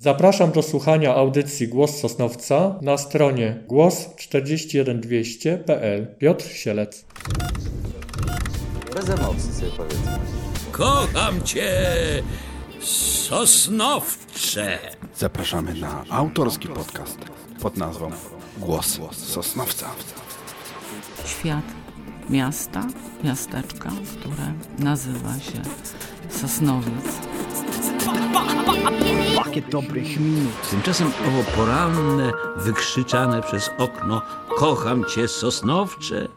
Zapraszam do słuchania audycji Głos Sosnowca na stronie głos41200.pl. Piotr Sielec. Bez emocji sobie powiedzmy. Kocham cię, Sosnowcze. Zapraszamy na autorski podcast pod nazwą Głos Sosnowca. Świat miasta, miasteczka, które nazywa się Sosnowiec. Pakiet dobrych minut. Tymczasem owo poranne, wykrzyczane przez okno Kocham cię, Sosnowcze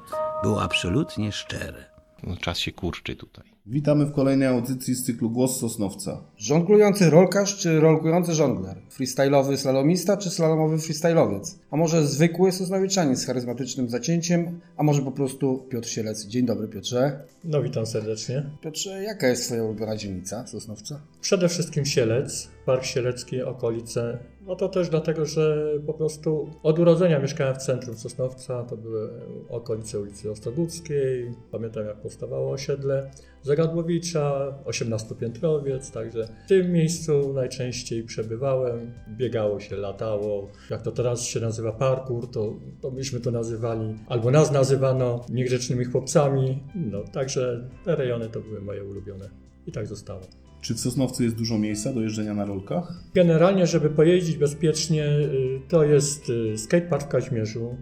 było absolutnie szczere. No, czas się kurczy tutaj. Witamy w kolejnej audycji z cyklu Głos Sosnowca. Żonglujący rolkarz czy rolkujący żongler? Freestyle'owy slalomista czy slalomowy freestyle'owiec? A może zwykły sosnowiczanin z charyzmatycznym zacięciem? A może po prostu Piotr Sielec? Dzień dobry Piotrze. No witam serdecznie. Piotrze, jaka jest Twoja ulubiona dzielnica Sosnowca? Przede wszystkim Sielec, Park Sielecki, okolice. No to też dlatego, że po prostu od urodzenia mieszkałem w centrum Sosnowca, to były okolice ulicy Ostrogódzkiej, pamiętam jak powstawało osiedle Zagadłowicza, 18-piętrowiec, także w tym miejscu najczęściej przebywałem, biegało się, latało. Jak to teraz się nazywa? Parkour, to, to myśmy to nazywali, albo nas nazywano niegrzecznymi chłopcami, no także te rejony to były moje ulubione. I tak zostało. Czy w Sosnowcu jest dużo miejsca do jeżdżenia na rolkach? Generalnie, żeby pojeździć bezpiecznie, y, to jest y, skatepark w Kaźmierzu.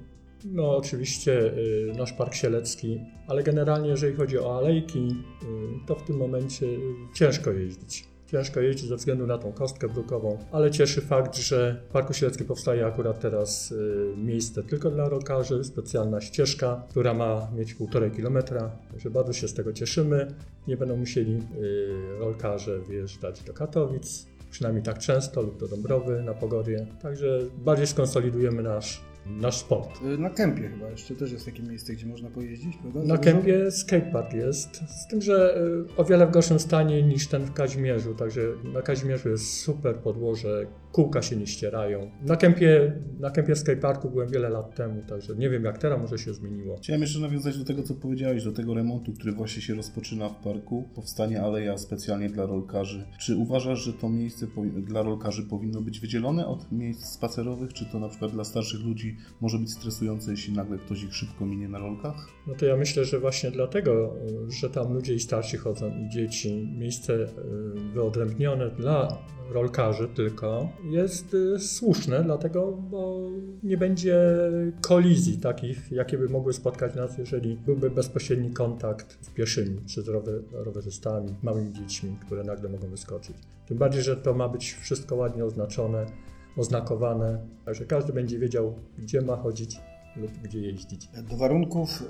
No, oczywiście y, nasz Park Sielecki, ale generalnie, jeżeli chodzi o alejki, to w tym momencie ciężko jeździć. Ciężko jeździć ze względu na tą kostkę brukową, ale cieszy fakt, że w Parku Sieleckim powstaje akurat teraz miejsce tylko dla rolkarzy, specjalna ścieżka, która ma mieć 1,5 km, także bardzo się z tego cieszymy. Nie będą musieli rolkarze wyjeżdżać do Katowic, przynajmniej tak często, lub do Dąbrowy na Pogorie. Także bardziej skonsolidujemy nasz, nasz sport. Na Kępie chyba jeszcze też jest takie miejsce, gdzie można pojeździć, prawda? Na Kępie skatepark jest, z tym, że y, o wiele w gorszym stanie niż ten w Kazimierzu, także na Kazimierzu jest super podłoże, kółka się nie ścierają. Na Kępie, na Kępie skateparku byłem wiele lat temu, także nie wiem jak teraz, może się zmieniło. Chciałem jeszcze nawiązać do tego, co powiedziałeś, do tego remontu, który właśnie się rozpoczyna w parku. Powstanie aleja specjalnie dla rolkarzy. Czy uważasz, że to miejsce dla rolkarzy powinno być wydzielone od miejsc spacerowych? Czy to na przykład dla starszych ludzi może być stresujące, jeśli nagle ktoś ich szybko minie na rolkach? No to ja myślę, że właśnie dlatego, że tam ludzie i starsi chodzą i dzieci, miejsce wyodrębnione dla rolkarzy tylko jest słuszne, dlatego bo nie będzie kolizji takich, jakie by mogły spotkać nas, jeżeli byłby bezpośredni kontakt z pieszymi czy z rowerzystami, małymi dziećmi, które nagle mogą wyskoczyć. Tym bardziej, że to ma być wszystko ładnie oznaczone, oznakowane, także każdy będzie wiedział, gdzie ma chodzić lub gdzie jeździć. Do warunków,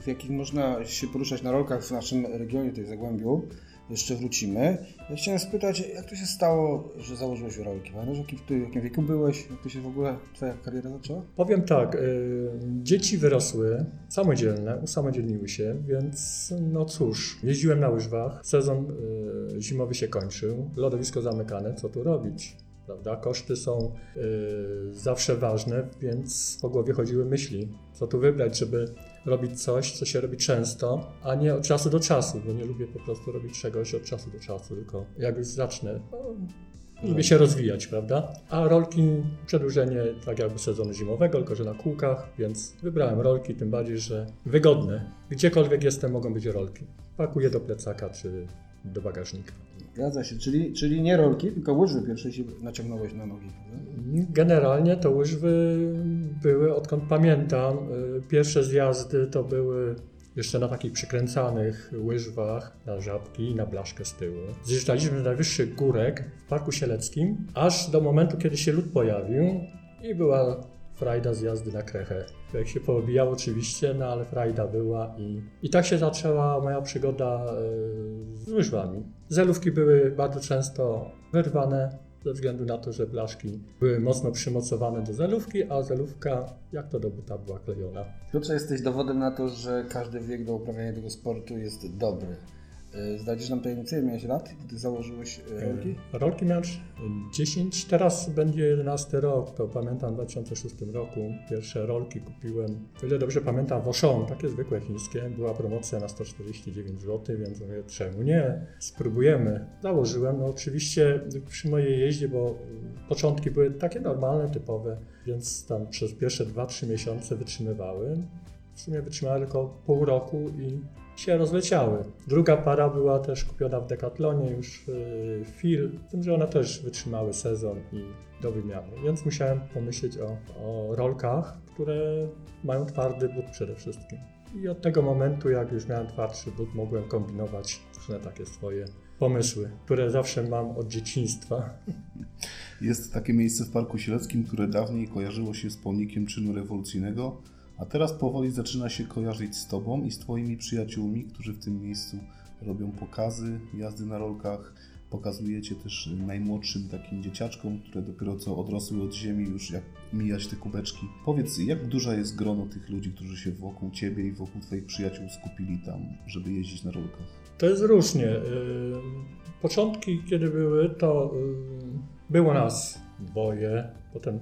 w jakich można się poruszać na rolkach w naszym regionie, tutaj Zagłębiu, jeszcze wrócimy. Ja chciałem spytać, jak to się stało, że założyłeś rolki? Pamiętasz, w jakim wieku byłeś? Jak to się w ogóle twoja kariera zaczęła? Powiem tak, y, dzieci wyrosły, samodzielne, usamodzielniły się, więc no cóż, jeździłem na łyżwach, sezon y, zimowy się kończył, lodowisko zamykane, co tu robić? Prawda? Koszty są y, zawsze ważne, więc po głowie chodziły myśli, co tu wybrać, żeby robić coś, co się robi często, a nie od czasu do czasu, bo nie lubię po prostu robić czegoś od czasu do czasu, tylko jak już zacznę, lubię się rozwijać, prawda? A rolki, przedłużenie tak jakby sezonu zimowego, tylko że na kółkach, więc wybrałem rolki, tym bardziej, że wygodne. Gdziekolwiek jestem, mogą być rolki. Pakuję do plecaka czy do bagażnika. Zgadza się, czyli, czyli nie rolki, tylko łyżwy pierwsze się naciągnąłeś na nogi. Generalnie to łyżwy były, odkąd pamiętam, pierwsze zjazdy to były jeszcze na takich przykręcanych łyżwach na żabki i na blaszkę z tyłu. Zjeżdżaliśmy z najwyższych górek w Parku Sieleckim, aż do momentu, kiedy się lód pojawił i była frajda z jazdy na krechę. Jak się poobijał oczywiście, no ale frajda była i, i tak się zaczęła moja przygoda z łyżwami. Zelówki były bardzo często wyrwane ze względu na to, że blaszki były mocno przymocowane do zelówki, a zelówka jak to do buta była klejona. Piotrze, jesteś dowodem na to, że każdy wiek do uprawiania tego sportu jest dobry. E, Zdradzisz nam tajemnicę, miałeś lat, gdy założyłeś e, rolki? E, Rolki miałem 10, teraz będzie 11 rok, to pamiętam w 2006 roku. Pierwsze rolki kupiłem, o ile dobrze pamiętam, w Auchan, takie zwykłe chińskie. Była promocja na 149 zł, więc mówię, czemu nie? Spróbujemy. Założyłem, no oczywiście przy mojej jeździe, bo początki były takie normalne, typowe, więc tam przez pierwsze 2-3 miesiące wytrzymywały. W sumie wytrzymały tylko pół roku i się rozleciały. Druga para była też kupiona w Decathlonie już yy, Fil, z tym, że one też wytrzymały sezon i do wymiany. Więc musiałem pomyśleć o, o rolkach, które mają twardy but przede wszystkim. I od tego momentu, jak już miałem twardszy but, mogłem kombinować różne takie swoje pomysły, które zawsze mam od dzieciństwa. Jest takie miejsce w Parku Sieleckim, które dawniej kojarzyło się z pomnikiem czynu rewolucyjnego, a teraz powoli zaczyna się kojarzyć z Tobą i z Twoimi przyjaciółmi, którzy w tym miejscu robią pokazy, jazdy na rolkach. Pokazujecie też najmłodszym takim dzieciaczkom, które dopiero co odrosły od ziemi, już jak mijać te kubeczki. Powiedz, jak duża jest grono tych ludzi, którzy się wokół Ciebie i wokół Twoich przyjaciół skupili tam, żeby jeździć na rolkach? To jest różnie. Yy, Początki, kiedy były, to yy, było nas dwoje, potem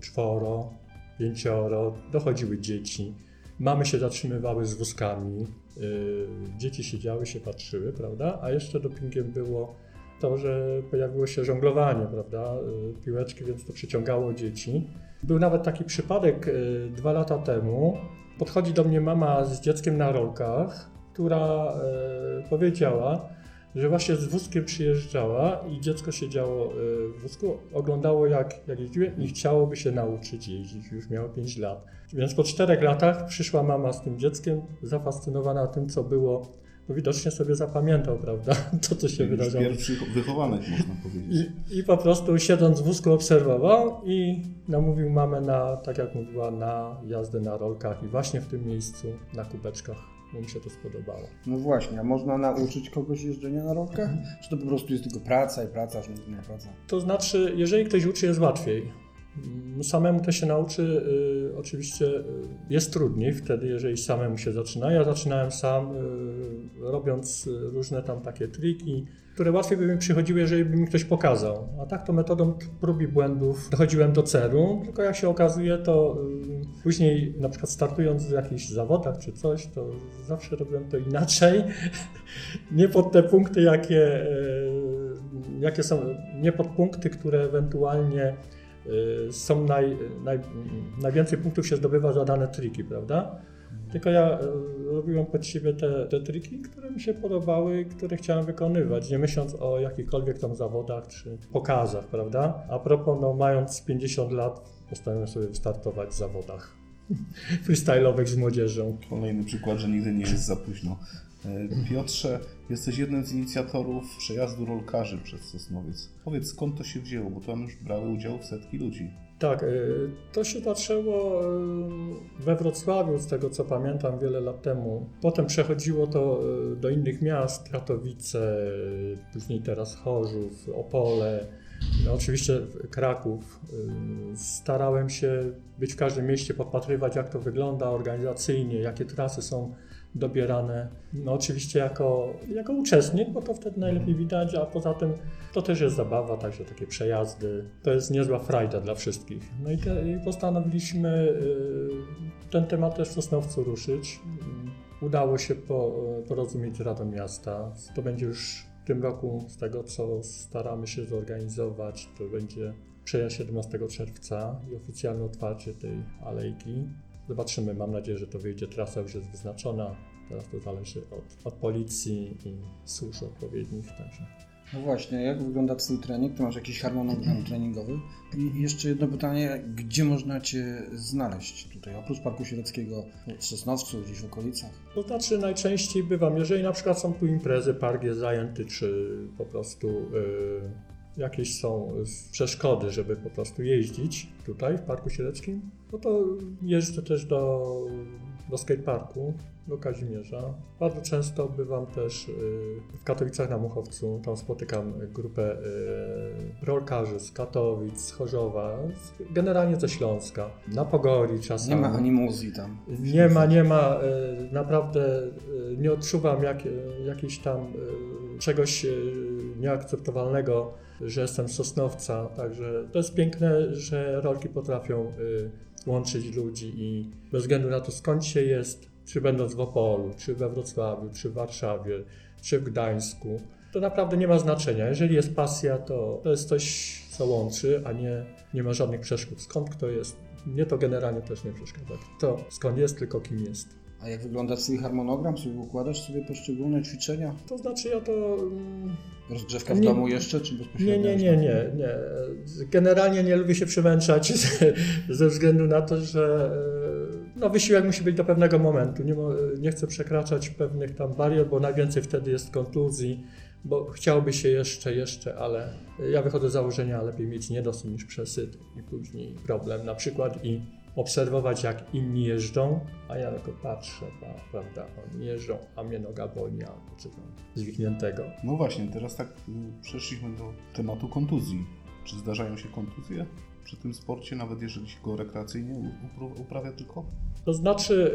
czworo, pięcioro, dochodziły dzieci. Mamy się zatrzymywały z wózkami, yy, dzieci siedziały, się patrzyły, prawda? A jeszcze dopingiem było to, że pojawiło się żonglowanie, prawda? Yy, Piłeczki, więc to przyciągało dzieci. Był nawet taki przypadek yy, dwa lata temu. Podchodzi do mnie mama z dzieckiem na rolkach, która powiedziała, że właśnie z wózkiem przyjeżdżała i dziecko siedziało y, w wózku, oglądało jak, jak jeździłem i chciałoby się nauczyć jeździć, już miało 5 lat. Więc po czterech latach przyszła mama z tym dzieckiem, zafascynowana tym, co było, bo widocznie sobie zapamiętał, prawda, to, co się wydarzyło. pierwszy wychowanek, można powiedzieć. I, I po prostu siedząc w wózku obserwował i namówił mamę na, tak jak mówiła, na jazdę na rolkach i właśnie w tym miejscu, na kubeczkach, bo mi się to spodobało. No właśnie, a można nauczyć kogoś jeżdżenia na rolkach? Czy to po prostu jest tylko praca i praca, żmudna praca? To znaczy, jeżeli ktoś uczy, jest łatwiej. Mm, Samemu to się nauczy, y, oczywiście y, jest trudniej wtedy, jeżeli samemu się zaczyna. Ja zaczynałem sam, y, robiąc różne tam takie triki, które łatwiej by mi przychodziły, jeżeli by mi ktoś pokazał. A tak to metodą prób i błędów dochodziłem do celu, tylko jak się okazuje, to później na przykład startując w jakichś zawodach czy coś, to zawsze robiłem to inaczej. Nie pod te punkty, jakie, jakie są, nie pod punkty, które ewentualnie są naj, naj, najwięcej punktów się zdobywa za dane triki, prawda? Tylko ja y, robiłem pod siebie te, te triki, które mi się podobały które chciałem wykonywać, nie myśląc o jakichkolwiek tam zawodach czy pokazach, prawda? A propos, no mając 50 lat, postanowiłem sobie wystartować w zawodach freestyle'owych z młodzieżą. Kolejny przykład, że nigdy nie jest za późno. E, Piotrze, jesteś jednym z inicjatorów przejazdu rolkarzy przez Sosnowiec. Powiedz, skąd to się wzięło, bo tam już brały udział setki ludzi. Tak, y, to się zaczęło y, we Wrocławiu, z tego co pamiętam, wiele lat temu. Potem przechodziło to do innych miast, Katowice, później teraz Chorzów, Opole, no oczywiście Kraków. Starałem się być w każdym mieście, podpatrywać jak to wygląda organizacyjnie, jakie trasy są dobierane. No oczywiście jako, jako uczestnik, bo to wtedy najlepiej widać, a poza tym to też jest zabawa, także takie przejazdy. To jest niezła frajda dla wszystkich. No i, te, i postanowiliśmy y, ten temat też w Sosnowcu ruszyć. Udało się po, porozumieć z Radą Miasta. To będzie już w tym roku, z tego co staramy się zorganizować, to będzie przejazd 17 czerwca i oficjalne otwarcie tej alejki. Zobaczymy, mam nadzieję, że to wyjdzie. Trasa już jest wyznaczona. Teraz to zależy od, od policji i służb odpowiednich. Także. No właśnie, jak wygląda Twój trening? Ty masz jakiś harmonogram treningowy? I jeszcze jedno pytanie, gdzie można Cię znaleźć tutaj, oprócz Parku Sieleckiego, w Sosnowcu, gdzieś w okolicach? To znaczy najczęściej bywam, jeżeli na przykład są tu imprezy, park jest zajęty, czy po prostu y, jakieś są y, przeszkody, żeby po prostu jeździć tutaj w Parku Sieleckim, no to jeżdżę też do do skateparku, do Kazimierza. Bardzo często bywam też y, w Katowicach na Muchowcu. Tam spotykam grupę y, rolkarzy z Katowic, z Chorzowa, generalnie ze Śląska. Na Pogori czasami. Nie ma animuzji tam. Nie ma, nie ma. Naprawdę nie odczuwam jak, jakiejś tam czegoś nieakceptowalnego, że jestem Sosnowca. Także to jest piękne, że rolki potrafią y, łączyć ludzi i bez względu na to skąd się jest, czy będąc w Opolu, czy we Wrocławiu, czy w Warszawie, czy w Gdańsku, to naprawdę nie ma znaczenia. Jeżeli jest pasja, to, to jest coś, co łączy, a nie, nie ma żadnych przeszkód. Skąd kto jest? Mnie to generalnie też nie przeszkadza. To skąd jest, tylko kim jest. A jak wygląda twój harmonogram? Sobie układasz sobie poszczególne ćwiczenia? To znaczy ja to... mm, Rozgrzewka w Nie- domu jeszcze, czy bezpośrednio? Nie, nie, nie, nie, nie. Generalnie nie lubię się przemęczać ze, względu na to, że e, no, wysiłek musi być do pewnego momentu. Nie, nie chcę przekraczać pewnych tam barier, bo najwięcej wtedy jest kontuzji, bo chciałoby się jeszcze, jeszcze, ale ja wychodzę z założenia, lepiej mieć niedosyt niż przesyt i później problem na przykład i obserwować jak inni jeżdżą, a ja tylko patrzę, pa- prawda, oni jeżdżą, a mnie noga boli, a co tam zwikniętego. No właśnie, teraz tak y, przeszliśmy do tematu kontuzji. Czy zdarzają się kontuzje przy tym sporcie, nawet jeżeli się go rekreacyjnie uprawia tylko? To znaczy,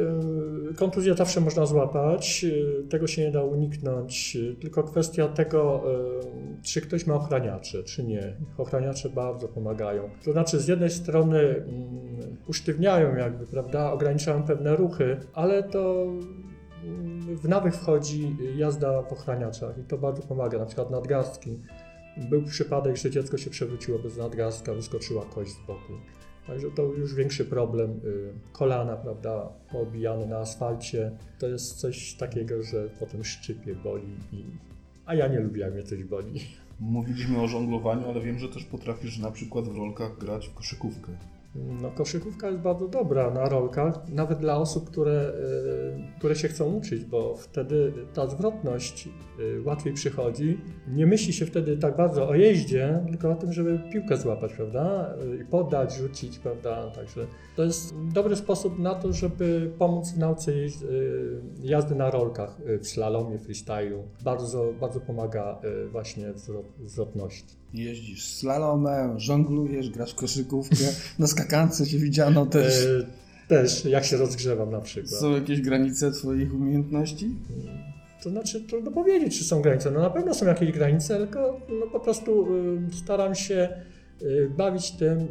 y, kontuzję zawsze można złapać, y, tego się nie da uniknąć, tylko kwestia tego, y, czy ktoś ma ochraniacze, czy nie. Ochraniacze bardzo pomagają. To znaczy, z jednej strony mm, usztywniają jakby, prawda, ograniczają pewne ruchy, ale to mm, w nawyk wchodzi jazda w ochraniaczach i to bardzo pomaga, na przykład nadgarstki. Był przypadek, że dziecko się przewróciło bez nadgarstka, wyskoczyła kość z boku. Także to już większy problem. y, Kolana, prawda, poobijane na asfalcie. To jest coś takiego, że potem szczypie, boli. I... A ja nie lubię, jak mnie coś boli. Mówiliśmy o żonglowaniu, ale wiem, że też potrafisz na przykład w rolkach grać w koszykówkę. No, koszykówka jest bardzo dobra na rolkach, nawet dla osób, które, y, które się chcą uczyć, bo wtedy ta zwrotność y, łatwiej przychodzi. Nie myśli się wtedy tak bardzo o jeździe, tylko o tym, żeby piłkę złapać, prawda? Y, I podać, rzucić, prawda? Także to jest dobry sposób na to, żeby pomóc w nauce y, jazdy na rolkach y, w slalomie, freestylu. Bardzo, bardzo pomaga y, właśnie zwrot, zwrotności. Jeździsz slalomem, żonglujesz, grasz w koszykówkę, na skakance się widziano też. Y, Też, jak się rozgrzewam na przykład. Są jakieś granice twoich umiejętności? To znaczy, trudno powiedzieć, czy są granice. No na pewno są jakieś granice, tylko no, po prostu y, staram się y, bawić tym, y,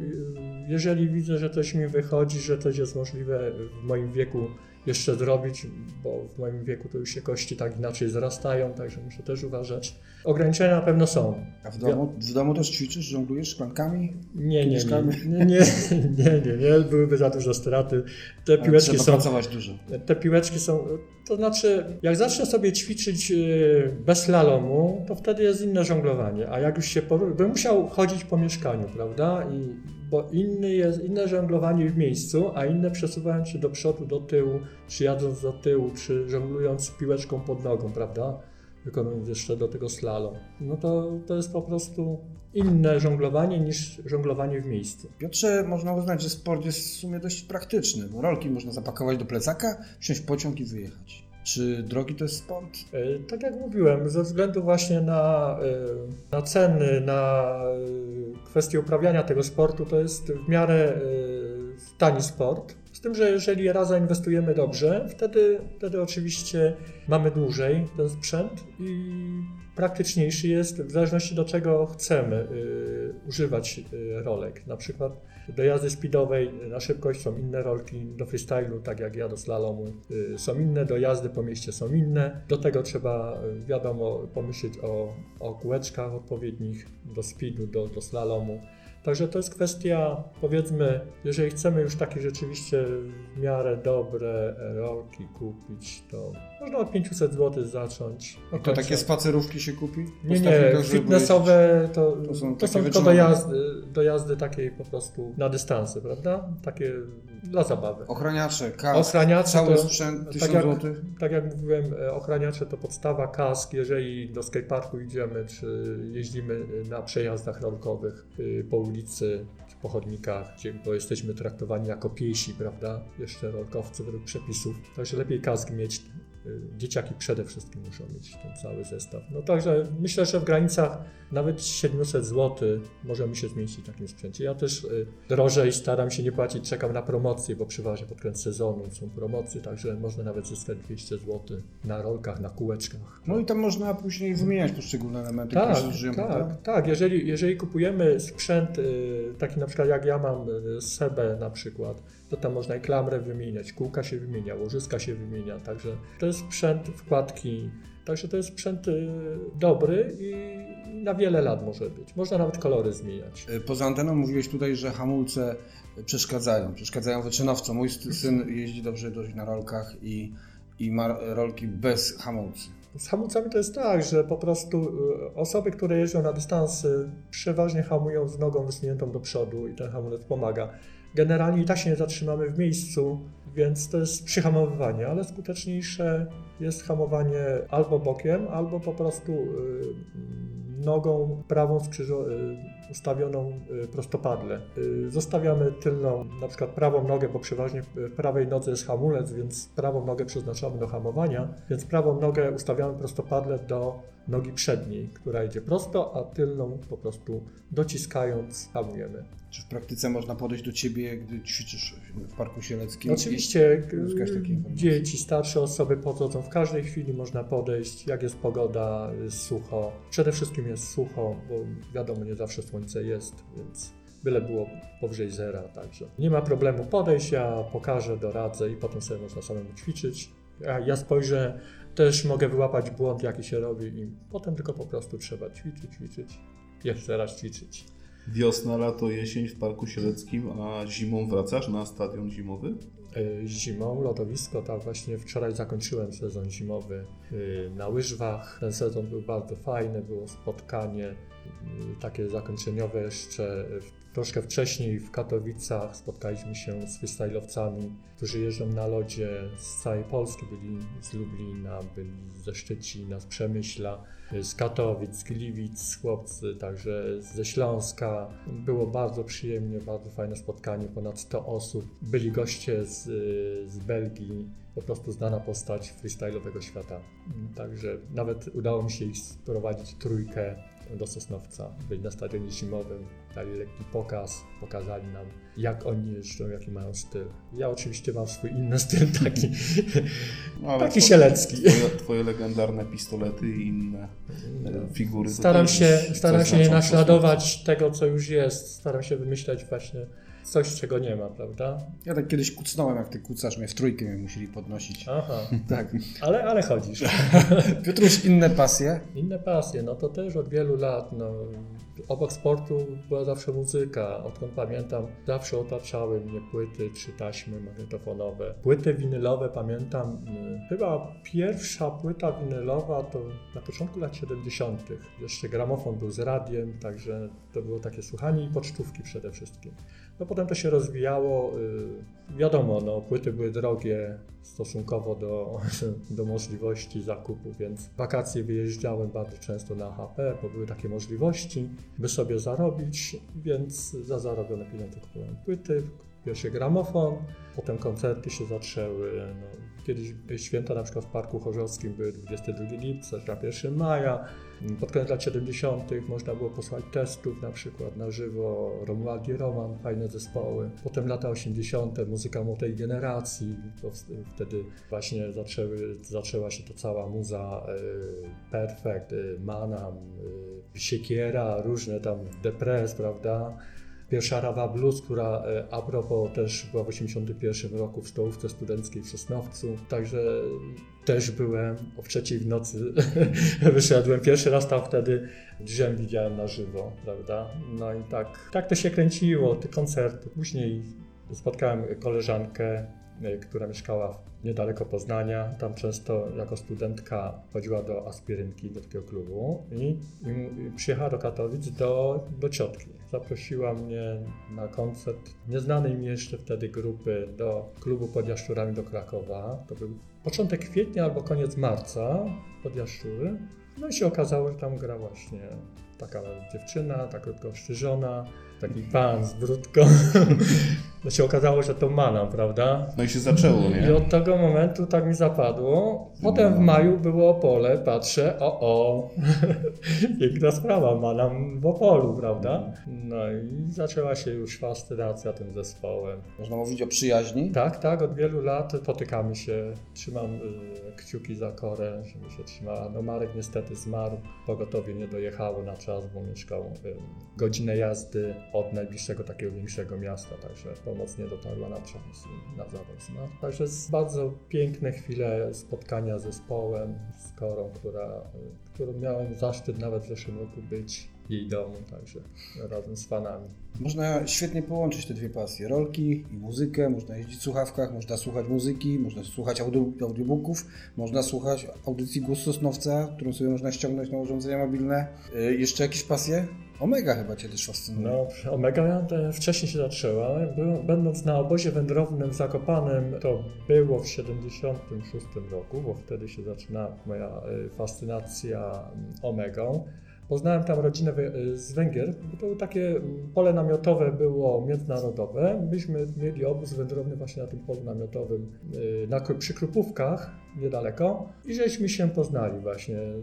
jeżeli widzę, że coś mi wychodzi, że coś jest możliwe w moim wieku jeszcze zrobić, bo w moim wieku to już się kości tak inaczej zrastają, także muszę też uważać. Ograniczenia na pewno są. A w domu, w domu też ćwiczysz, żonglujesz szklankami? Nie, nie, nie, nie, nie, nie, byłyby za duże straty. Te piłeczki Trzeba są pracować dużo. Te piłeczki są, to znaczy, jak zacznę sobie ćwiczyć y, bez slalomu, to wtedy jest inne żonglowanie, a jak już się, bym musiał chodzić po mieszkaniu, prawda, I, bo inny jest, inne żonglowanie w miejscu, a inne przesuwając się do przodu, do tyłu, czy jadąc do tyłu, czy żonglując piłeczką pod nogą, prawda, wykonując jeszcze do tego slalom. No to, to jest po prostu inne żonglowanie niż żonglowanie w miejscu. Piotrze, można uznać, że sport jest w sumie dość praktyczny, bo rolki można zapakować do plecaka, wsiąść pociąg i wyjechać. Czy drogi to jest sport? E, Tak jak mówiłem, ze względu właśnie na, e, na ceny, na e, kwestię uprawiania tego sportu, to jest w miarę tani sport. Z tym, że jeżeli raz zainwestujemy dobrze, wtedy, wtedy oczywiście mamy dłużej ten sprzęt i praktyczniejszy jest w zależności do czego chcemy używać rolek. Na przykład do jazdy speedowej na szybkość są inne rolki, do freestylu, tak jak ja do slalomu, y, są inne, do jazdy po mieście są inne. Do tego trzeba, y, wiadomo, pomyśleć o, o kółeczkach odpowiednich, do speedu, do, do slalomu. Także to jest kwestia, powiedzmy, jeżeli chcemy już takie rzeczywiście w miarę dobre rolki kupić, to można od 500 zł zacząć. I to takie spacerówki się kupi? Nie, nie, fitnessowe to, To to są są, takie tylko do wytrzymawe. jazdy, do jazdy takiej po prostu na dystansy, prawda? Takie dla zabawy. Ochraniacze, kask, Ochraniacze cały to- sprzęt, tak 1000 jak- zł. Tak jak mówiłem, e, ochraniacze to podstawa, kask, jeżeli do skateparku idziemy, czy jeździmy na przejazdach rolkowych y, po ulicy, czy po chodnikach, gdzie, bo jesteśmy traktowani jako piesi, prawda? Jeszcze rolkowcy według przepisów. Także lepiej kask mieć. y, Dzieciaki przede wszystkim muszą mieć ten cały zestaw. No także myślę, że w granicach nawet 700 zł możemy się zmieścić w takim sprzęcie. Ja też y, drożej staram się nie płacić, czekam na promocje, bo przeważnie pod koniec sezonu są promocje, także można nawet zyskać 200 zł na rolkach, na kółeczkach. No i tam można później wymieniać poszczególne elementy, Tak, które zużyją, prawda? tak, tak. Jeżeli, jeżeli kupujemy sprzęt y, taki na przykład jak ja mam y, Sebę na przykład, to tam można i klamrę wymieniać, kółka się wymienia, łożyska się wymienia, także to jest sprzęt wkładki, także to jest sprzęt dobry i na wiele lat może być. Można nawet kolory zmieniać. Y, Poza anteną mówiłeś tutaj, że hamulce przeszkadzają, przeszkadzają wyczynowcom. Mój sy- syn jeździ dobrze dość na rolkach i, i ma rolki bez hamulcy. Z hamulcami to jest tak, że po prostu y, osoby, które jeżdżą na dystansy, przeważnie hamują z nogą wysuniętą do przodu i ten hamulec pomaga. Generalnie i tak się nie zatrzymamy w miejscu, więc to jest przyhamowywanie, ale skuteczniejsze jest hamowanie albo bokiem, albo po prostu y, nogą prawą skrzyżo- ustawioną y, prostopadle. Y, Zostawiamy tylną, na przykład prawą nogę, bo przeważnie w prawej nodze jest hamulec, więc prawą nogę przeznaczamy do hamowania, więc prawą nogę ustawiamy prostopadle do nogi przedniej, która idzie prosto, a tylną po prostu dociskając hamujemy. Czy w praktyce można podejść do ciebie, gdy ćwiczysz w Parku Sieleckim? Oczywiście informacje? dzieci, starsze osoby podchodzą w każdej chwili, można podejść, jak jest pogoda, jest sucho. Przede wszystkim jest sucho, bo wiadomo, nie zawsze słońce jest, więc byle było powyżej zera, także nie ma problemu podejść, ja pokażę, doradzę i potem sobie można samemu ćwiczyć. Ja, ja spojrzę, też mogę wyłapać błąd, jaki się robi i potem tylko po prostu trzeba ćwiczyć, ćwiczyć, jeszcze raz ćwiczyć. Wiosna, lato, jesień w Parku Sieleckim, a zimą wracasz na stadion zimowy? Y, zimą lodowisko. Tak właśnie wczoraj zakończyłem sezon zimowy y, na łyżwach. Ten sezon był bardzo fajny, było spotkanie y, takie zakończeniowe jeszcze troszkę wcześniej w Katowicach. Spotkaliśmy się z freestyle'owcami, którzy jeżdżą na lodzie z całej Polski. Byli z Lublina, byli ze Szczecina, z Przemyśla, z Katowic, z Gliwic, chłopcy, także ze Śląska. Było bardzo przyjemnie, bardzo fajne spotkanie, ponad 100 osób. Byli goście z, z Belgii, po prostu znana postać freestyle'owego świata. Także nawet udało mi się ich sprowadzić trójkę do Sosnowca. Byli na stadionie zimowym, dali lekki pokaz, pokazali nam jak oni jeżdżą, jaki mają styl. Ja oczywiście mam swój inny styl, taki, No, taki twoje- sielecki. Twoje, twoje legendarne pistolety i inne e, figury. Staram się, staram się nie naśladować tego, co już jest. Staram się wymyślać właśnie coś, czego nie ma, prawda? Ja tak kiedyś kucnąłem, jak ty kucasz, mnie w trójkę mnie musieli podnosić. Aha, Tak. ale, ale chodzisz. Piotruś, inne pasje? Inne pasje, no to też od wielu lat. No, obok sportu była zawsze muzyka. Odkąd pamiętam, zawsze otaczały mnie płyty czy taśmy magnetofonowe. Płyty winylowe pamiętam, y, chyba pierwsza płyta winylowa to na początku lat 70. Jeszcze gramofon był z radiem, także to było takie słuchanie i pocztówki przede wszystkim. No potem to się rozwijało. y, Wiadomo, no, płyty były drogie stosunkowo do, do możliwości zakupu, więc wakacje wyjeżdżałem bardzo często na HP, bo były takie możliwości, by sobie zarobić, więc za zarobione pieniądze kupowałem płyty, pierwszy gramofon, potem koncerty się zaczęły. No, kiedyś święta na przykład w Parku Chorzowskim były 22 lipca, na 1 maja. Pod koniec lat 70. można było posłać testów na przykład na żywo, Romuald i Roman, fajne zespoły. Potem lata 80. muzyka młodej generacji, powst- wtedy właśnie zaczęły, zaczęła się to cała muza y, Perfect, y, Manam, y, Siekiera, różne tam Depres, prawda? Pierwsza Rawa Blues, która e, a propos też była w 1981 roku w stołówce studenckiej w Sosnowcu, także też byłem o trzeciej w nocy, wyszedłem pierwszy raz tam wtedy, drzem widziałem na żywo, prawda? No i tak, tak to się kręciło, te koncerty. Później spotkałem koleżankę, która mieszkała niedaleko Poznania. Tam często jako studentka chodziła do aspirynki, do takiego klubu i, i, i przyjechała do Katowic do, do ciotki. Zaprosiła mnie na koncert nieznanej mi jeszcze wtedy grupy do klubu pod Jaszczurami do Krakowa. To był początek kwietnia albo koniec marca pod Jaszczury. No i się okazało, że tam gra właśnie taka dziewczyna, tak krótko ostrzyżona, taki pan z brudką. No się okazało, że to Manam, prawda? No i się zaczęło, I nie? od tego momentu tak mi zapadło. Potem w maju było Opole, patrzę, o o, piękna sprawa, Manam w Opolu, prawda? No i zaczęła się już fascynacja tym zespołem. Można mówić o przyjaźni. Tak, tak, od wielu lat spotykamy się, trzymam y, kciuki za Korę, żeby się trzymała. No Marek niestety zmarł, pogotowie nie dojechało na czas, bo mieszkał y, godzinę jazdy od najbliższego takiego większego miasta, także pomoc nie dotarła na i na zawód zmarł. Także bardzo piękne chwile spotkania z zespołem, z Korą, która, y, którą miałem zaszczyt nawet w zeszłym roku być jej domu, także razem z fanami. Można świetnie połączyć te dwie pasje. Rolki i muzykę, można jeździć w słuchawkach, można słuchać muzyki, można słuchać audio, audiobooków, można słuchać audycji Głos Sosnowca, którą sobie można ściągnąć na urządzenia mobilne. Y, jeszcze jakieś pasje? Omega chyba Cię też fascynuje. No, Omega e, wcześniej się zaczęła. Będąc na obozie wędrownym w Zakopanem, to było w 76 roku, bo wtedy się zaczyna moja e, fascynacja mm, Omegą. Poznałem tam rodzinę z Węgier. To było takie pole namiotowe było międzynarodowe. Myśmy mieli obóz wędrowny właśnie na tym polu namiotowym e, na, przy Krupówkach niedaleko i żeśmy się poznali właśnie. e,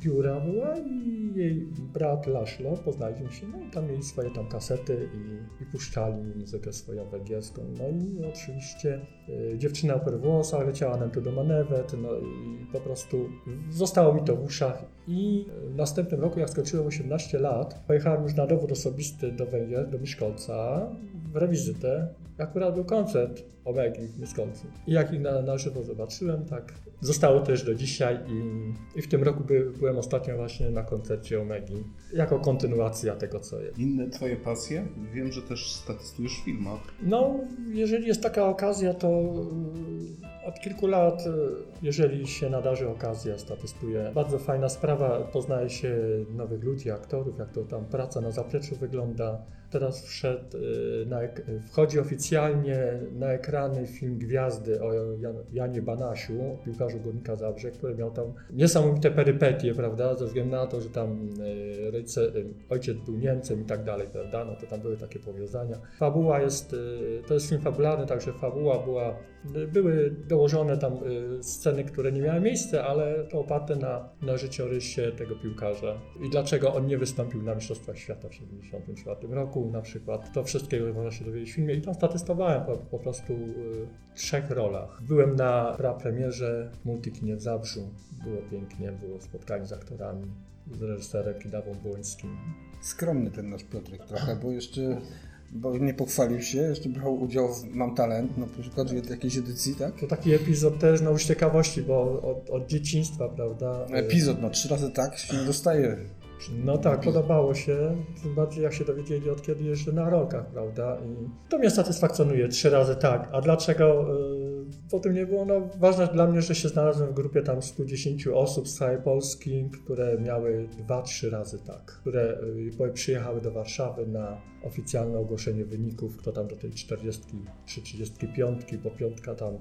Biura była i jej brat Laszlo, poznaliśmy się, no i tam mieli swoje tam kasety i, i puszczali muzykę swoją węgierską. No i oczywiście e, dziewczyna o włosach leciała nam tu do manewet, no i po prostu zostało mi to w uszach i w następnym roku, jak skończyłem 18 lat, pojechałem już na dowód osobisty do Węgier, do Miszkolca, rewizytę. Akurat był koncert Omegi w Miskolcu. I jak ich na, na żywo zobaczyłem, tak zostało też do dzisiaj i, i w tym roku by, byłem ostatnio właśnie na koncercie Omegi, jako kontynuacja tego, co jest. Inne Twoje pasje? Wiem, że też statystujesz w filmach. No, jeżeli jest taka okazja, to y, od kilku lat, y, jeżeli się nadarzy okazja, statystuję. Bardzo fajna sprawa, poznaje się nowych ludzi, aktorów, jak to tam praca na zapleczu wygląda. Teraz wszedł, y, na, ek- wchodzi oficjalnie na ekrany film Gwiazdy o Jan, Janie Banasiu, piłkarzu Górnika Zabrze, który miał tam niesamowite perypetie, prawda, ze względu na to, że tam rodzice, y, ojciec był Niemcem i tak dalej, prawda, no to tam były takie powiązania. Fabuła jest, y, to jest film fabularny, także fabuła była, były dołożone tam sceny, które nie miały miejsca, ale to oparte na, na życiorysie tego piłkarza. I dlaczego on nie wystąpił na Mistrzostwach Świata w 1974 roku na przykład. To wszystkiego można się dowiedzieć w filmie i tam statystowałem po, po prostu w trzech rolach. Byłem na prapremierze Multikinie w Zabrzu. Było pięknie, było spotkanie z aktorami, z reżyserem Kidawą Błońskim. Skromny ten nasz Piotrek trochę, bo jeszcze bo nie pochwalił się, jeszcze brał udział w Mam Talent, na przykład w jakiejś edycji, tak? To taki epizod też no, już ciekawości, bo od, od dzieciństwa, prawda? Epizod, no trzy razy tak się nie dostaje. No tak, podobało się, tym bardziej jak się dowiedzieli od kiedy jeżdżę na rolkach, prawda? I to mnie satysfakcjonuje, trzy razy tak. A dlaczego y, po tym nie było? No ważne dla mnie, że się znalazłem w grupie tam 110 osób z całej Polski, które miały dwa, trzy razy tak, które y, przyjechały do Warszawy na oficjalne ogłoszenie wyników, kto tam do tej 40 czy 35, bo piątka tam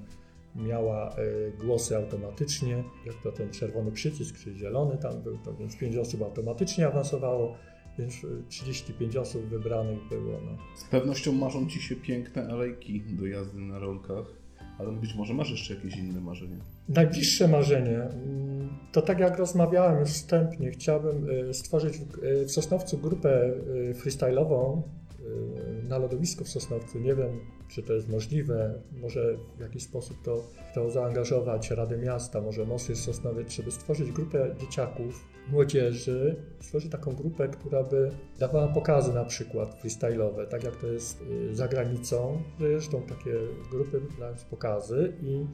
miała y, głosy automatycznie, jak to ten czerwony przycisk, czy zielony tam był, to więc 5 osób automatycznie awansowało, więc y, 35 osób wybranych było. No. Z pewnością marzą Ci się piękne alejki do jazdy na rolkach, ale być może masz jeszcze jakieś inne marzenia. Najbliższe marzenie mm, to tak jak rozmawiałem już wstępnie, chciałbym y, stworzyć w, y, w Sosnowcu grupę y, freestyle'ową na lodowisku w Sosnowcu. Nie wiem, czy to jest możliwe, może w jakiś sposób to, to zaangażować Radę Miasta, może Mosy Sosnowiec, żeby stworzyć grupę dzieciaków, młodzieży, stworzyć taką grupę, która by dawała pokazy na przykład freestyle'owe, tak jak to jest y, za granicą, jeżdżą takie grupy, dając pokazy i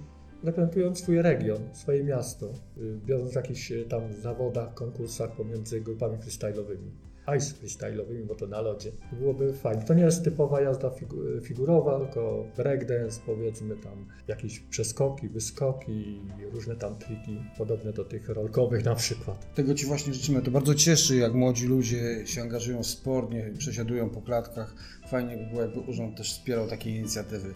reprezentując swój region, swoje miasto, y, biorąc w jakichś y, tam zawodach, konkursach pomiędzy grupami freestyle'owymi. Ice freestyle'owymi, bo to na lodzie. Byłoby fajnie. To nie jest typowa jazda figu- figurowa, tylko breakdance, powiedzmy tam jakieś przeskoki, wyskoki różne tam triki podobne do tych rolkowych na przykład. Tego Ci właśnie życzymy. To bardzo cieszy, jak młodzi ludzie się angażują w sport, nie przesiadują po klatkach. Fajnie by było, jakby urząd też wspierał takie inicjatywy.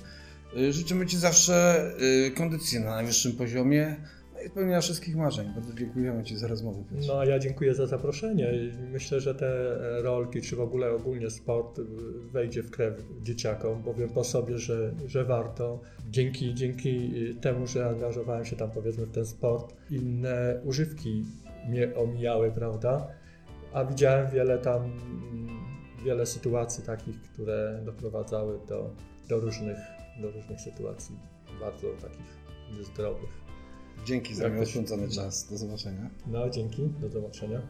Y, Życzymy Ci zawsze y, kondycji na najwyższym poziomie. No i spełnienia wszystkich marzeń. Bardzo dziękujemy Ci za rozmowę. Piotr. No ja dziękuję za zaproszenie. Myślę, że te rolki, czy w ogóle ogólnie sport wejdzie w krew dzieciakom, bo wiem po sobie, że, że warto. Dzięki, dzięki temu, że angażowałem się tam powiedzmy w ten sport, inne używki mnie omijały, prawda? A widziałem wiele tam, wiele sytuacji takich, które doprowadzały do, do, różnych, do różnych sytuacji bardzo takich niezdrowych. Dzięki za miło spędzony czas. Do zobaczenia. No, dzięki, do zobaczenia.